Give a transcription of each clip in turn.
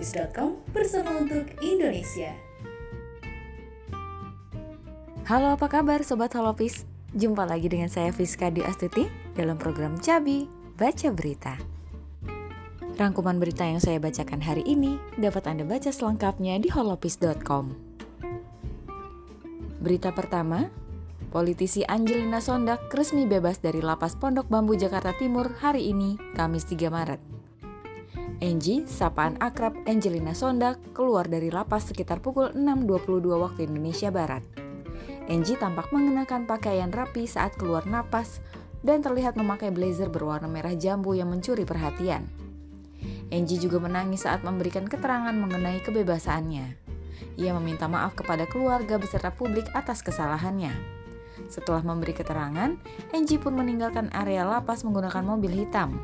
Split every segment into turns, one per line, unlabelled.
holopis.com bersama untuk Indonesia.
Halo apa kabar Sobat Holopis? Jumpa lagi dengan saya Fiska Di Astuti dalam program Cabi Baca Berita. Rangkuman berita yang saya bacakan hari ini dapat Anda baca selengkapnya di holopis.com. Berita pertama, Politisi Angelina Sondak resmi bebas dari lapas Pondok Bambu Jakarta Timur hari ini, Kamis 3 Maret. Angie, sapaan akrab Angelina Sondak, keluar dari lapas sekitar pukul 6.22 waktu Indonesia Barat. Angie tampak mengenakan pakaian rapi saat keluar napas dan terlihat memakai blazer berwarna merah jambu yang mencuri perhatian. Angie juga menangis saat memberikan keterangan mengenai kebebasannya. Ia meminta maaf kepada keluarga beserta publik atas kesalahannya. Setelah memberi keterangan, Angie pun meninggalkan area lapas menggunakan mobil hitam.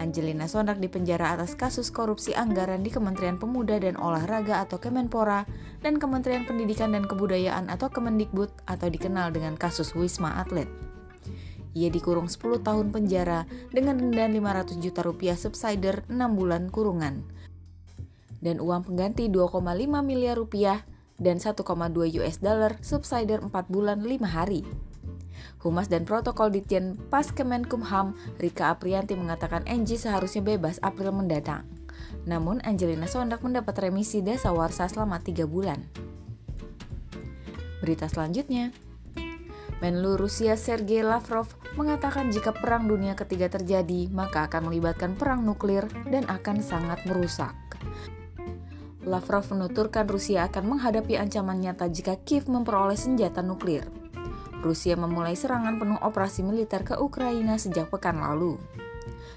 Angelina Sondak dipenjara atas kasus korupsi anggaran di Kementerian Pemuda dan Olahraga atau Kemenpora dan Kementerian Pendidikan dan Kebudayaan atau Kemendikbud atau dikenal dengan kasus Wisma Atlet. Ia dikurung 10 tahun penjara dengan denda 500 juta rupiah subsider 6 bulan kurungan dan uang pengganti 2,5 miliar rupiah dan 1,2 US dollar subsider 4 bulan 5 hari. Humas dan Protokol Ditjen Pas Kemenkumham, Rika Aprianti mengatakan Angie seharusnya bebas April mendatang. Namun Angelina Sondak mendapat remisi dasawarsa selama 3 bulan. Berita selanjutnya, Menlu Rusia Sergei Lavrov mengatakan jika perang dunia ketiga terjadi, maka akan melibatkan perang nuklir dan akan sangat merusak. Lavrov menuturkan Rusia akan menghadapi ancaman nyata jika Kiev memperoleh senjata nuklir. Rusia memulai serangan penuh operasi militer ke Ukraina sejak pekan lalu.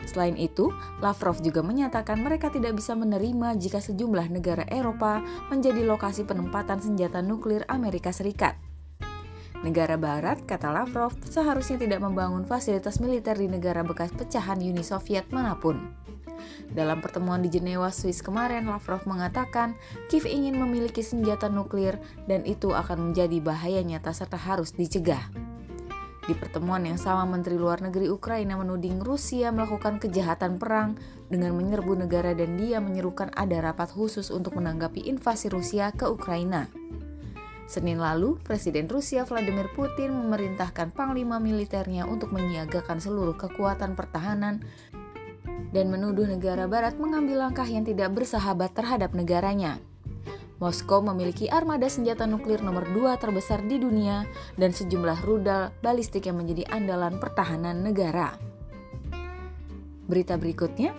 Selain itu, Lavrov juga menyatakan mereka tidak bisa menerima jika sejumlah negara Eropa menjadi lokasi penempatan senjata nuklir Amerika Serikat. Negara Barat, kata Lavrov, seharusnya tidak membangun fasilitas militer di negara bekas pecahan Uni Soviet mana pun. Dalam pertemuan di Jenewa, Swiss kemarin, Lavrov mengatakan Kiev ingin memiliki senjata nuklir dan itu akan menjadi bahaya nyata serta harus dicegah. Di pertemuan yang sama, Menteri Luar Negeri Ukraina menuding Rusia melakukan kejahatan perang dengan menyerbu negara dan dia menyerukan ada rapat khusus untuk menanggapi invasi Rusia ke Ukraina. Senin lalu, Presiden Rusia Vladimir Putin memerintahkan panglima militernya untuk menyiagakan seluruh kekuatan pertahanan dan menuduh negara barat mengambil langkah yang tidak bersahabat terhadap negaranya. Moskow memiliki armada senjata nuklir nomor dua terbesar di dunia dan sejumlah rudal balistik yang menjadi andalan pertahanan negara. Berita berikutnya,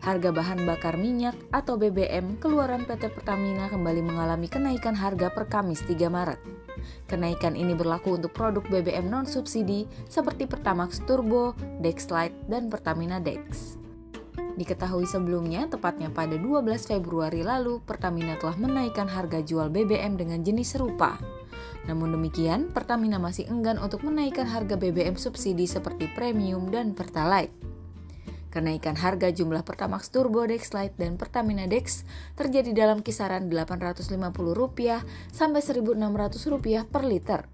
harga bahan bakar minyak atau BBM keluaran PT Pertamina kembali mengalami kenaikan harga per Kamis 3 Maret. Kenaikan ini berlaku untuk produk BBM non-subsidi seperti Pertamax Turbo, Dexlite, dan Pertamina Dex. Diketahui sebelumnya, tepatnya pada 12 Februari lalu, Pertamina telah menaikkan harga jual BBM dengan jenis serupa. Namun demikian, Pertamina masih enggan untuk menaikkan harga BBM subsidi seperti Premium dan Pertalite. Kenaikan harga jumlah Pertamax Turbo Dexlite dan Pertamina Dex terjadi dalam kisaran Rp850 sampai Rp1.600 per liter.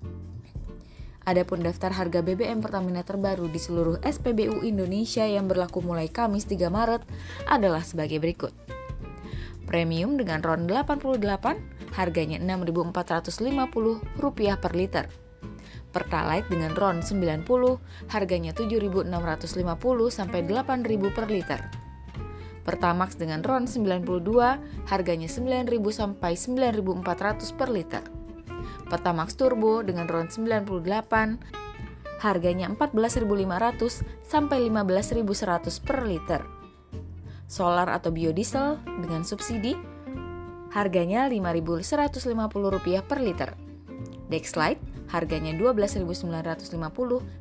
Adapun daftar harga BBM Pertamina terbaru di seluruh SPBU Indonesia yang berlaku mulai Kamis 3 Maret adalah sebagai berikut. Premium dengan RON 88 harganya Rp6.450 per liter. Pertalite dengan RON 90 harganya 7.650 sampai 8.000 per liter. Pertamax dengan RON 92 harganya 9.000 sampai 9.400 per liter. Pertamax Turbo dengan RON 98 harganya 14.500 sampai 15.100 per liter. Solar atau biodiesel dengan subsidi harganya Rp5.150 per liter. Dexlite harganya 12.950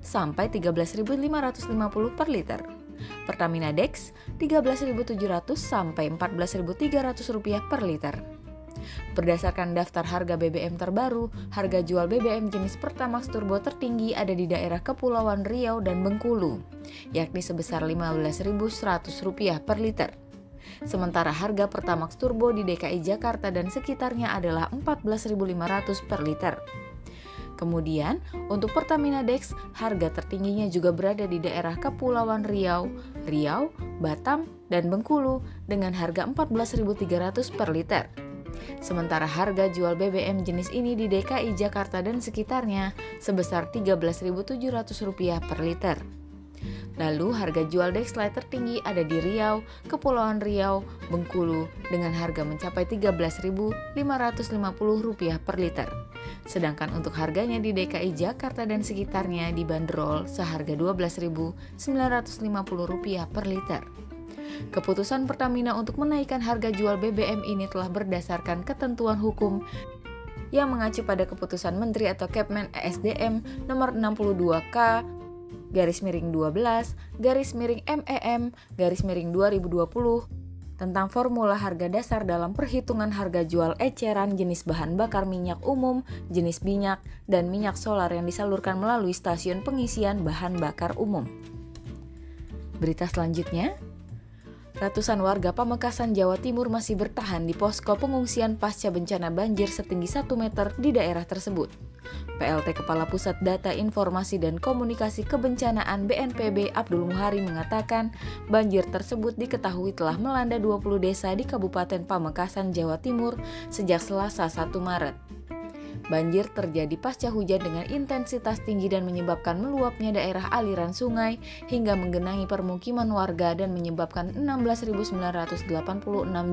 sampai 13.550 per liter. Pertamina Dex 13.700 sampai 14.300 rupiah per liter. Berdasarkan daftar harga BBM terbaru, harga jual BBM jenis Pertamax Turbo tertinggi ada di daerah Kepulauan Riau dan Bengkulu, yakni sebesar Rp15.100 per liter. Sementara harga Pertamax Turbo di DKI Jakarta dan sekitarnya adalah Rp14.500 per liter. Kemudian, untuk Pertamina Dex, harga tertingginya juga berada di daerah Kepulauan Riau, Riau, Batam, dan Bengkulu dengan harga 14.300 per liter. Sementara harga jual BBM jenis ini di DKI Jakarta dan sekitarnya sebesar Rp13.700 per liter. Lalu harga jual Dexlite tertinggi ada di Riau, Kepulauan Riau, Bengkulu dengan harga mencapai Rp13.550 per liter. Sedangkan untuk harganya di DKI Jakarta dan sekitarnya dibanderol seharga Rp12.950 per liter. Keputusan Pertamina untuk menaikkan harga jual BBM ini telah berdasarkan ketentuan hukum yang mengacu pada keputusan Menteri atau Kepmen ESDM nomor 62K garis miring 12, garis miring MEM, garis miring 2020, tentang formula harga dasar dalam perhitungan harga jual eceran jenis bahan bakar minyak umum, jenis minyak, dan minyak solar yang disalurkan melalui stasiun pengisian bahan bakar umum. Berita selanjutnya, ratusan warga Pamekasan, Jawa Timur masih bertahan di posko pengungsian pasca bencana banjir setinggi 1 meter di daerah tersebut. PLT Kepala Pusat Data Informasi dan Komunikasi Kebencanaan BNPB Abdul Muhari mengatakan banjir tersebut diketahui telah melanda 20 desa di Kabupaten Pamekasan, Jawa Timur sejak Selasa 1 Maret. Banjir terjadi pasca hujan dengan intensitas tinggi dan menyebabkan meluapnya daerah aliran sungai hingga menggenangi permukiman warga dan menyebabkan 16.986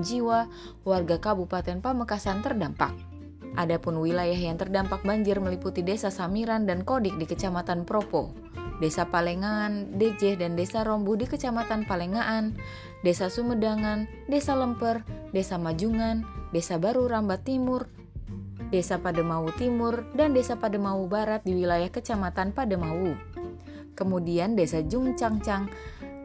jiwa warga Kabupaten Pamekasan terdampak. Adapun wilayah yang terdampak banjir meliputi Desa Samiran dan Kodik di Kecamatan Propo, Desa Palengaan, Dejeh dan Desa Rombu di Kecamatan Palengaan, Desa Sumedangan, Desa Lemper, Desa Majungan, Desa Baru Rambat Timur, Desa Pademau Timur, dan Desa Pademau Barat di wilayah Kecamatan Pademau. Kemudian Desa Jungcangcang,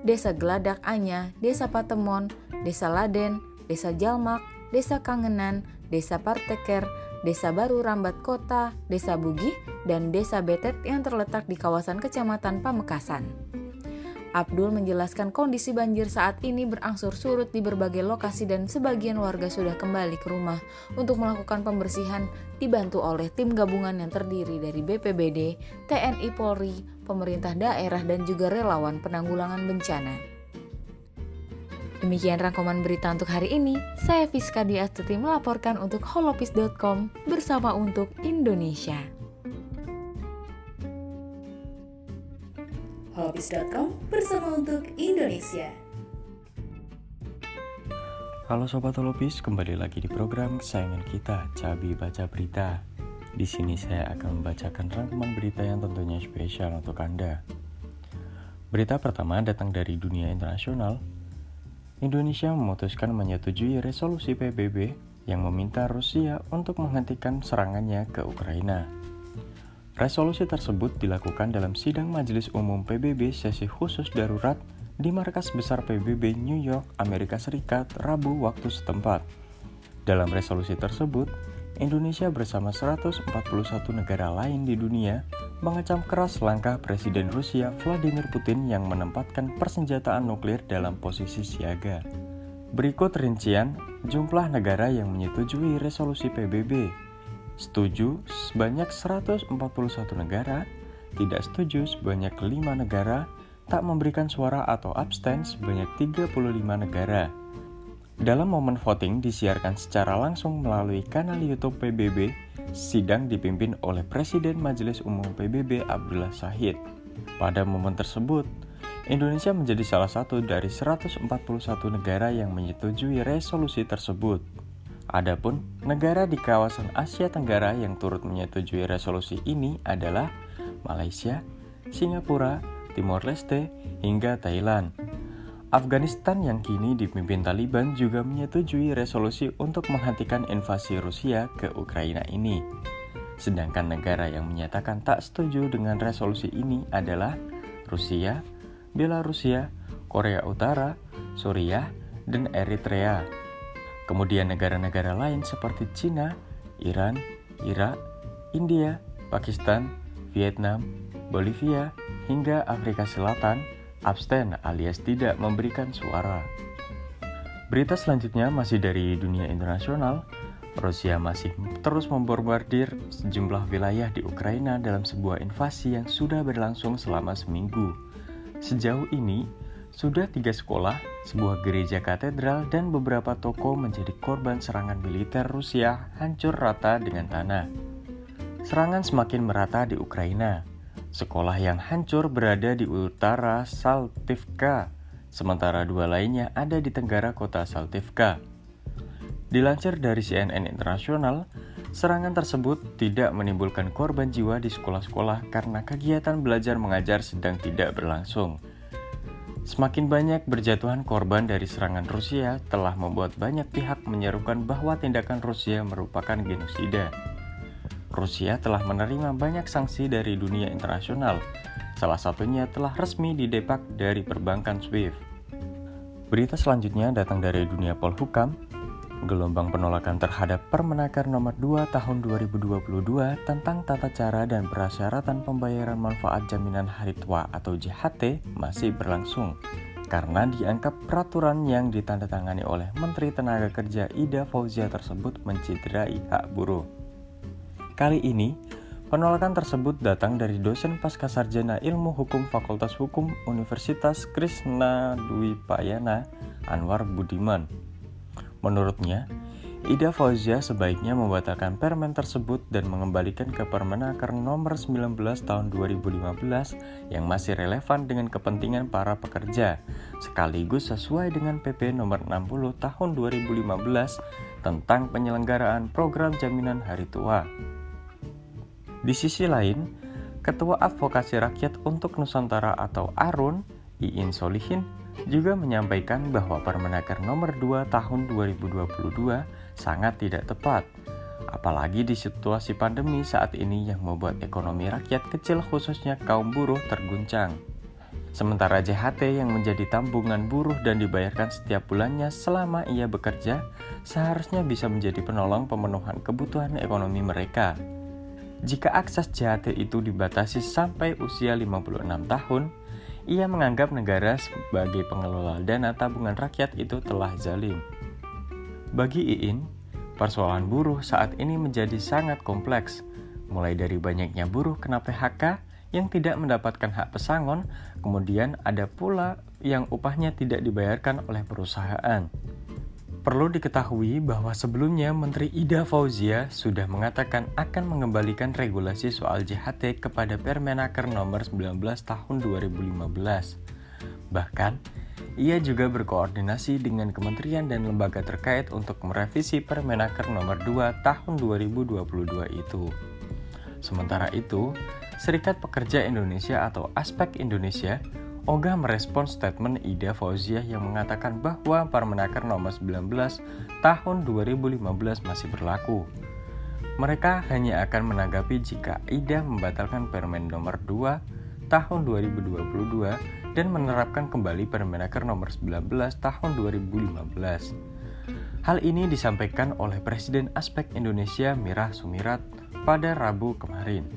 Desa Geladak Anya, Desa Patemon, Desa Laden, Desa Jalmak, Desa Kangenan, Desa Parteker, Desa Baru Rambat Kota, Desa Bugih, dan Desa Betet yang terletak di kawasan Kecamatan Pamekasan. Abdul menjelaskan kondisi banjir saat ini berangsur surut di berbagai lokasi dan sebagian warga sudah kembali ke rumah untuk melakukan pembersihan dibantu oleh tim gabungan yang terdiri dari BPBD, TNI Polri, pemerintah daerah dan juga relawan penanggulangan bencana. Demikian rangkuman berita untuk hari ini. Saya Fiska Diastuti melaporkan untuk holopis.com bersama untuk Indonesia.
Holopis.com bersama untuk Indonesia.
Halo Sobat Holopis, kembali lagi di program kesayangan kita, Cabi Baca Berita. Di sini saya akan membacakan rangkuman berita yang tentunya spesial untuk Anda. Berita pertama datang dari dunia internasional, Indonesia memutuskan menyetujui resolusi PBB yang meminta Rusia untuk menghentikan serangannya ke Ukraina. Resolusi tersebut dilakukan dalam sidang Majelis Umum PBB sesi khusus darurat di markas besar PBB New York, Amerika Serikat, Rabu waktu setempat. Dalam resolusi tersebut, Indonesia bersama 141 negara lain di dunia mengecam keras langkah Presiden Rusia Vladimir Putin yang menempatkan persenjataan nuklir dalam posisi siaga. Berikut rincian jumlah negara yang menyetujui resolusi PBB. Setuju sebanyak 141 negara, tidak setuju sebanyak 5 negara, tak memberikan suara atau abstain sebanyak 35 negara. Dalam momen voting disiarkan secara langsung melalui kanal YouTube PBB sidang dipimpin oleh Presiden Majelis Umum PBB Abdullah Sahid. Pada momen tersebut, Indonesia menjadi salah satu dari 141 negara yang menyetujui resolusi tersebut. Adapun negara di kawasan Asia Tenggara yang turut menyetujui resolusi ini adalah Malaysia, Singapura, Timor Leste, hingga Thailand. Afghanistan yang kini dipimpin Taliban juga menyetujui resolusi untuk menghentikan invasi Rusia ke Ukraina ini. Sedangkan negara yang menyatakan tak setuju dengan resolusi ini adalah Rusia, Belarusia, Korea Utara, Suriah, dan Eritrea. Kemudian negara-negara lain seperti Cina, Iran, Irak, India, Pakistan, Vietnam, Bolivia, hingga Afrika Selatan abstain alias tidak memberikan suara. Berita selanjutnya masih dari dunia internasional. Rusia masih terus membombardir sejumlah wilayah di Ukraina dalam sebuah invasi yang sudah berlangsung selama seminggu. Sejauh ini, sudah tiga sekolah, sebuah gereja katedral, dan beberapa toko menjadi korban serangan militer Rusia hancur rata dengan tanah. Serangan semakin merata di Ukraina. Sekolah yang hancur berada di utara Saltivka, sementara dua lainnya ada di tenggara kota Saltivka. Dilansir dari CNN Internasional, serangan tersebut tidak menimbulkan korban jiwa di sekolah-sekolah karena kegiatan belajar mengajar sedang tidak berlangsung. Semakin banyak berjatuhan korban dari serangan Rusia telah membuat banyak pihak menyerukan bahwa tindakan Rusia merupakan genosida. Rusia telah menerima banyak sanksi dari dunia internasional, salah satunya telah resmi didepak dari perbankan SWIFT. Berita selanjutnya datang dari dunia Polhukam, Gelombang penolakan terhadap Permenaker nomor 2 tahun 2022 tentang tata cara dan persyaratan pembayaran manfaat jaminan hari tua atau JHT masih berlangsung karena dianggap peraturan yang ditandatangani oleh Menteri Tenaga Kerja Ida Fauzia tersebut mencederai hak buruh. Kali ini, penolakan tersebut datang dari dosen Pascasarjana Ilmu Hukum Fakultas Hukum Universitas Krishna Dwi Payana Anwar Budiman Menurutnya, Ida Fauzia sebaiknya membatalkan permen tersebut dan mengembalikan ke Permenaker nomor 19 tahun 2015 yang masih relevan dengan kepentingan para pekerja, sekaligus sesuai dengan PP nomor 60 tahun 2015 tentang penyelenggaraan program jaminan hari tua. Di sisi lain, Ketua Advokasi Rakyat untuk Nusantara atau ARUN, Iin Solihin, juga menyampaikan bahwa Permenaker nomor 2 tahun 2022 sangat tidak tepat, apalagi di situasi pandemi saat ini yang membuat ekonomi rakyat kecil khususnya kaum buruh terguncang. Sementara JHT yang menjadi tambungan buruh dan dibayarkan setiap bulannya selama ia bekerja seharusnya bisa menjadi penolong pemenuhan kebutuhan ekonomi mereka. Jika akses JHT itu dibatasi sampai usia 56 tahun, ia menganggap negara sebagai pengelola dana tabungan rakyat itu telah zalim. Bagi Iin, persoalan buruh saat ini menjadi sangat kompleks, mulai dari banyaknya buruh kena PHK yang tidak mendapatkan hak pesangon, kemudian ada pula yang upahnya tidak dibayarkan oleh perusahaan. Perlu diketahui bahwa sebelumnya Menteri Ida Fauzia sudah mengatakan akan mengembalikan regulasi soal JHT kepada Permenaker nomor 19 tahun 2015. Bahkan, ia juga berkoordinasi dengan kementerian dan lembaga terkait untuk merevisi Permenaker nomor 2 tahun 2022 itu. Sementara itu, Serikat Pekerja Indonesia atau Aspek Indonesia Oga merespon statement Ida Fauziah yang mengatakan bahwa Permenaker nomor 19 tahun 2015 masih berlaku. Mereka hanya akan menanggapi jika Ida membatalkan Permen nomor 2 tahun 2022 dan menerapkan kembali Permenaker nomor 19 tahun 2015. Hal ini disampaikan oleh Presiden Aspek Indonesia Mirah Sumirat pada Rabu kemarin.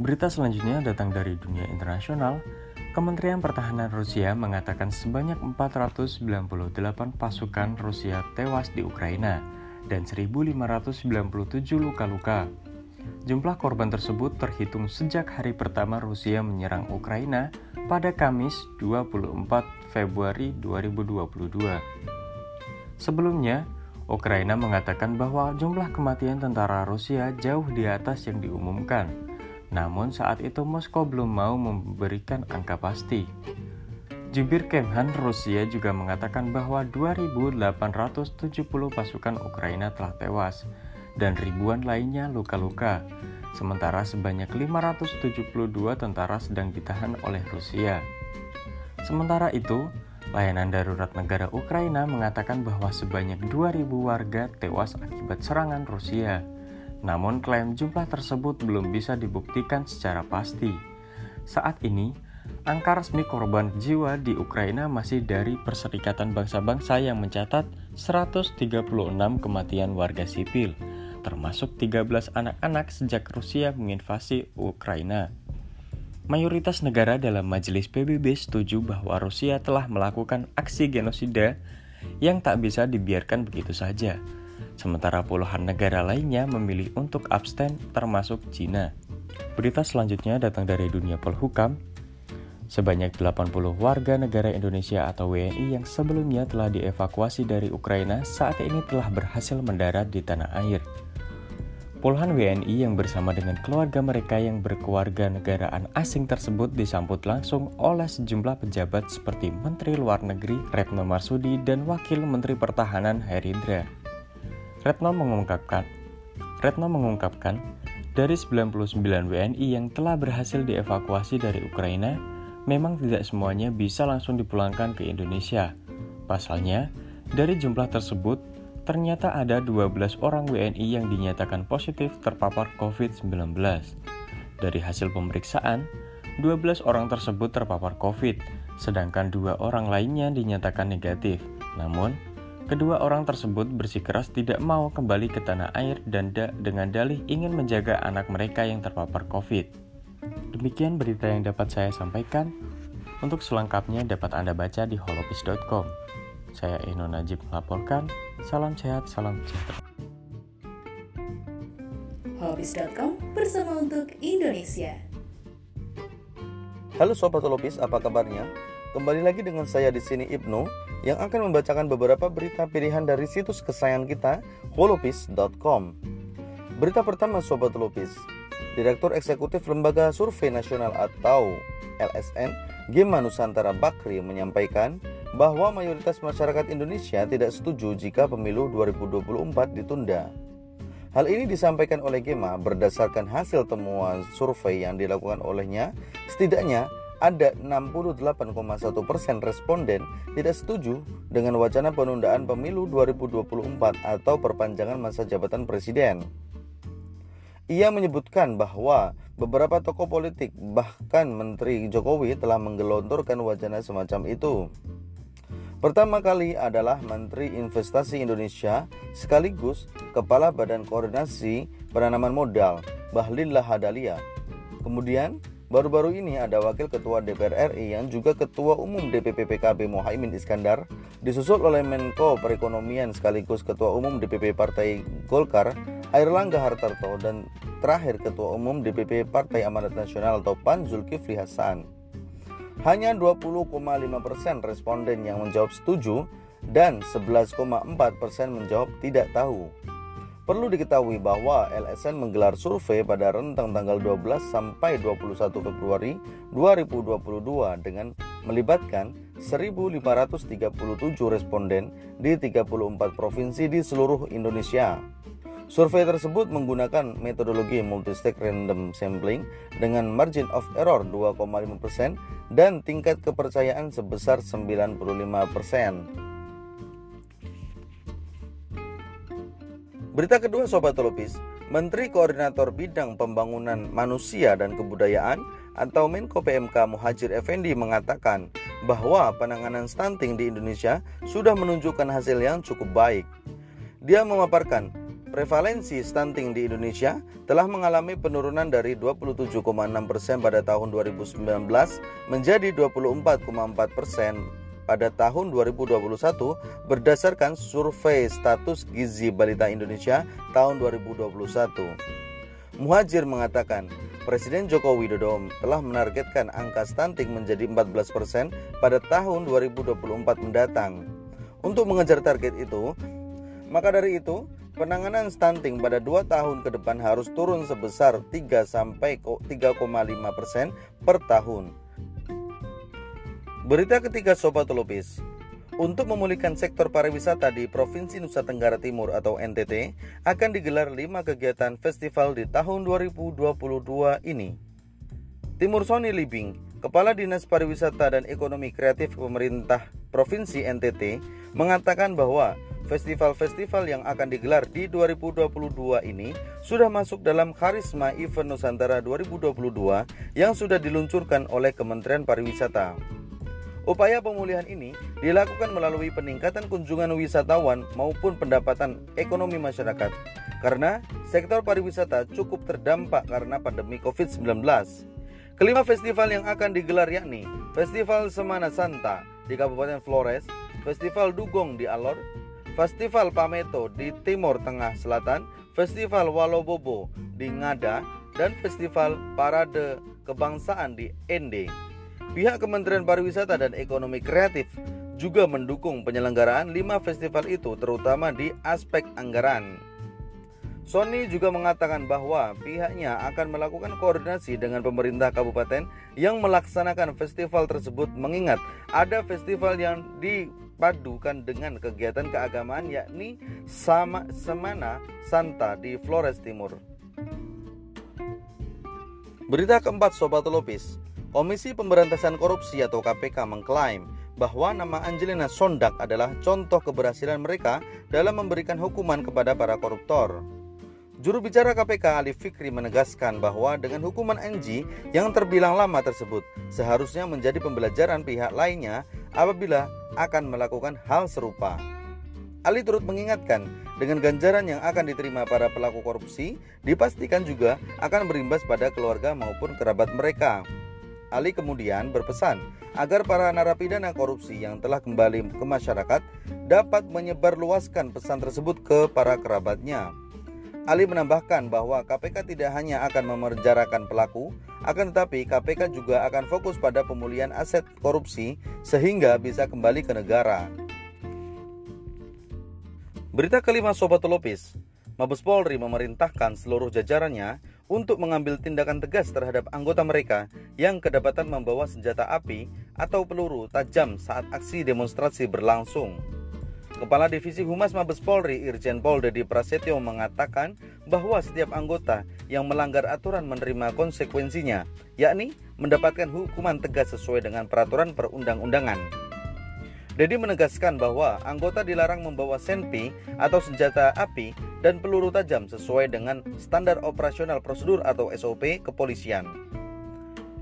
Berita selanjutnya datang dari dunia internasional Kementerian Pertahanan Rusia mengatakan sebanyak 498 pasukan Rusia tewas di Ukraina dan 1.597 luka-luka. Jumlah korban tersebut terhitung sejak hari pertama Rusia menyerang Ukraina pada Kamis 24 Februari 2022. Sebelumnya, Ukraina mengatakan bahwa jumlah kematian tentara Rusia jauh di atas yang diumumkan namun saat itu Moskow belum mau memberikan angka pasti. Jubir Kemhan Rusia juga mengatakan bahwa 2.870 pasukan Ukraina telah tewas dan ribuan lainnya luka-luka, sementara sebanyak 572 tentara sedang ditahan oleh Rusia. Sementara itu, layanan darurat negara Ukraina mengatakan bahwa sebanyak 2.000 warga tewas akibat serangan Rusia. Namun klaim jumlah tersebut belum bisa dibuktikan secara pasti. Saat ini, angka resmi korban jiwa di Ukraina masih dari Perserikatan Bangsa-Bangsa yang mencatat 136 kematian warga sipil, termasuk 13 anak-anak sejak Rusia menginvasi Ukraina. Mayoritas negara dalam majelis PBB setuju bahwa Rusia telah melakukan aksi genosida yang tak bisa dibiarkan begitu saja sementara puluhan negara lainnya memilih untuk abstain termasuk China. Berita selanjutnya datang dari dunia Polhukam. Sebanyak 80 warga negara Indonesia atau WNI yang sebelumnya telah dievakuasi dari Ukraina saat ini telah berhasil mendarat di tanah air. Puluhan WNI yang bersama dengan keluarga mereka yang berkeluarga negaraan asing tersebut disambut langsung oleh sejumlah pejabat seperti Menteri Luar Negeri Retno Marsudi dan Wakil Menteri Pertahanan Herindra. Retno mengungkapkan, Retno mengungkapkan, dari 99 WNI yang telah berhasil dievakuasi dari Ukraina, memang tidak semuanya bisa langsung dipulangkan ke Indonesia. Pasalnya, dari jumlah tersebut, ternyata ada 12 orang WNI yang dinyatakan positif terpapar COVID-19. Dari hasil pemeriksaan, 12 orang tersebut terpapar COVID, sedangkan dua orang lainnya dinyatakan negatif. Namun, Kedua orang tersebut bersikeras tidak mau kembali ke tanah air dan da dengan dalih ingin menjaga anak mereka yang terpapar COVID. Demikian berita yang dapat saya sampaikan. Untuk selengkapnya dapat Anda baca di holopis.com. Saya Eno Najib melaporkan. Salam sehat, salam sejahtera.
Holopis.com bersama untuk Indonesia.
Halo Sobat Holopis, apa kabarnya? Kembali lagi dengan saya di sini Ibnu yang akan membacakan beberapa berita pilihan dari situs kesayangan kita, holopis.com. Berita pertama Sobat Lopis, Direktur Eksekutif Lembaga Survei Nasional atau LSN, Gema Nusantara Bakri menyampaikan bahwa mayoritas masyarakat Indonesia tidak setuju jika pemilu 2024 ditunda. Hal ini disampaikan oleh Gema berdasarkan hasil temuan survei yang dilakukan olehnya, setidaknya ada 68,1 persen responden tidak setuju dengan wacana penundaan pemilu 2024 atau perpanjangan masa jabatan presiden. Ia menyebutkan bahwa beberapa tokoh politik bahkan Menteri Jokowi telah menggelontorkan wacana semacam itu. Pertama kali adalah Menteri Investasi Indonesia sekaligus Kepala Badan Koordinasi Penanaman Modal Bahlil Lahadalia. Kemudian Baru-baru ini ada Wakil Ketua DPR RI yang juga Ketua Umum DPP PKB Mohaimin Iskandar disusul oleh Menko Perekonomian sekaligus Ketua Umum DPP Partai Golkar Airlangga Hartarto dan terakhir Ketua Umum DPP Partai Amanat Nasional atau PAN Zulkifli Hasan. Hanya 20,5% responden yang menjawab setuju dan 11,4% menjawab tidak tahu. Perlu diketahui bahwa LSN menggelar survei pada rentang tanggal 12 sampai 21 Februari 2022 dengan melibatkan 1.537 responden di 34 provinsi di seluruh Indonesia. Survei tersebut menggunakan metodologi multistage random sampling dengan margin of error 2,5% dan tingkat kepercayaan sebesar 95%. Berita kedua Sobat Telupis, Menteri Koordinator Bidang Pembangunan Manusia dan Kebudayaan atau Menko PMK Muhajir Effendi mengatakan bahwa penanganan stunting di Indonesia sudah menunjukkan hasil yang cukup baik. Dia memaparkan prevalensi stunting di Indonesia telah mengalami penurunan dari 27,6% pada tahun 2019 menjadi 24,4% pada tahun 2021 berdasarkan survei status gizi balita Indonesia tahun 2021. Muhajir mengatakan, Presiden Joko Widodo telah menargetkan angka stunting menjadi 14% pada tahun 2024 mendatang. Untuk mengejar target itu, maka dari itu, penanganan stunting pada 2 tahun ke depan harus turun sebesar 3 sampai 3,5% per tahun. Berita ketiga Sobat Lopis untuk memulihkan sektor pariwisata di Provinsi Nusa Tenggara Timur atau NTT akan digelar 5 kegiatan festival di tahun 2022 ini. Timur Sony Libing, Kepala Dinas Pariwisata dan Ekonomi Kreatif Pemerintah Provinsi NTT, mengatakan bahwa festival-festival yang akan digelar di 2022 ini sudah masuk dalam Karisma Event Nusantara 2022 yang sudah diluncurkan oleh Kementerian Pariwisata. Upaya pemulihan ini dilakukan melalui peningkatan kunjungan wisatawan maupun pendapatan ekonomi masyarakat karena sektor pariwisata cukup terdampak karena pandemi COVID-19. Kelima festival yang akan digelar yakni Festival Semana Santa di Kabupaten Flores, Festival Dugong di Alor, Festival Pameto di Timur Tengah Selatan, Festival Walobobo di Ngada, dan Festival Parade Kebangsaan di Ende. Pihak Kementerian Pariwisata dan Ekonomi Kreatif juga mendukung penyelenggaraan lima festival itu terutama di aspek anggaran. Sony juga mengatakan bahwa pihaknya akan melakukan koordinasi dengan pemerintah kabupaten yang melaksanakan festival tersebut mengingat ada festival yang dipadukan dengan kegiatan keagamaan yakni sama Semana Santa di Flores Timur. Berita keempat Sobat Lopis, Komisi Pemberantasan Korupsi atau KPK mengklaim bahwa nama Angelina Sondak adalah contoh keberhasilan mereka dalam memberikan hukuman kepada para koruptor. Juru bicara KPK Ali Fikri menegaskan bahwa dengan hukuman Angie yang terbilang lama tersebut seharusnya menjadi pembelajaran pihak lainnya apabila akan melakukan hal serupa. Ali turut mengingatkan dengan ganjaran yang akan diterima para pelaku korupsi dipastikan juga akan berimbas pada keluarga maupun kerabat mereka. Ali kemudian berpesan agar para narapidana korupsi yang telah kembali ke masyarakat dapat menyebarluaskan pesan tersebut ke para kerabatnya. Ali menambahkan bahwa KPK tidak hanya akan memenjarakan pelaku, akan tetapi KPK juga akan fokus pada pemulihan aset korupsi sehingga bisa kembali ke negara. Berita kelima Sobat Lopis, Mabes Polri memerintahkan seluruh jajarannya untuk mengambil tindakan tegas terhadap anggota mereka yang kedapatan membawa senjata api atau peluru tajam saat aksi demonstrasi berlangsung. Kepala Divisi Humas Mabes Polri Irjen Pol Dedi Prasetyo mengatakan bahwa setiap anggota yang melanggar aturan menerima konsekuensinya, yakni mendapatkan hukuman tegas sesuai dengan peraturan perundang-undangan. Dedi menegaskan bahwa anggota dilarang membawa senpi atau senjata api dan peluru tajam sesuai dengan standar operasional prosedur atau SOP kepolisian.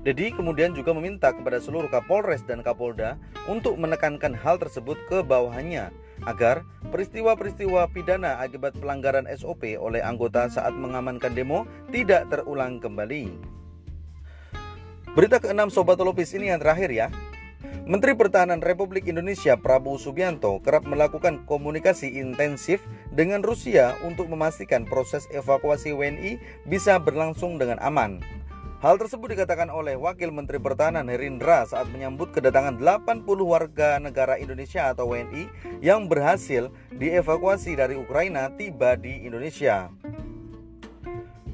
Dedi kemudian juga meminta kepada seluruh Kapolres dan Kapolda untuk menekankan hal tersebut ke bawahannya agar peristiwa-peristiwa pidana akibat pelanggaran SOP oleh anggota saat mengamankan demo tidak terulang kembali. Berita keenam Sobat Lopis ini yang terakhir ya. Menteri Pertahanan Republik Indonesia Prabowo Subianto kerap melakukan komunikasi intensif dengan Rusia untuk memastikan proses evakuasi WNI bisa berlangsung dengan aman. Hal tersebut dikatakan oleh Wakil Menteri Pertahanan Herindra saat menyambut kedatangan 80 warga negara Indonesia atau WNI yang berhasil dievakuasi dari Ukraina tiba di Indonesia.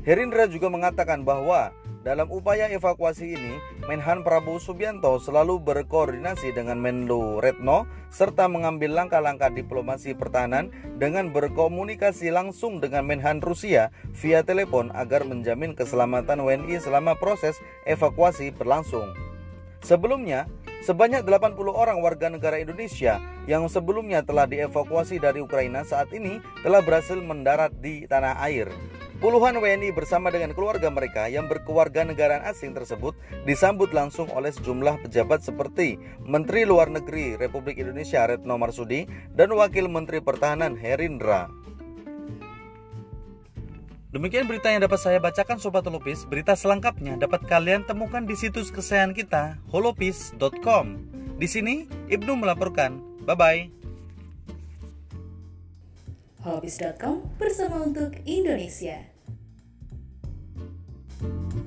Herindra juga mengatakan bahwa dalam upaya evakuasi ini, Menhan Prabowo Subianto selalu berkoordinasi dengan Menlu Retno serta mengambil langkah-langkah diplomasi pertahanan dengan berkomunikasi langsung dengan Menhan Rusia via telepon agar menjamin keselamatan WNI selama proses evakuasi berlangsung. Sebelumnya, sebanyak 80 orang warga negara Indonesia yang sebelumnya telah dievakuasi dari Ukraina saat ini telah berhasil mendarat di tanah air. Puluhan WNI bersama dengan keluarga mereka yang berkeluarga negara asing tersebut disambut langsung oleh sejumlah pejabat seperti Menteri Luar Negeri Republik Indonesia Retno Marsudi dan Wakil Menteri Pertahanan Herindra. Demikian berita yang dapat saya bacakan Sobat Holopis. Berita selengkapnya dapat kalian temukan di situs kesayangan kita holopis.com. Di sini Ibnu melaporkan. Bye bye.
Holopis.com bersama untuk Indonesia. you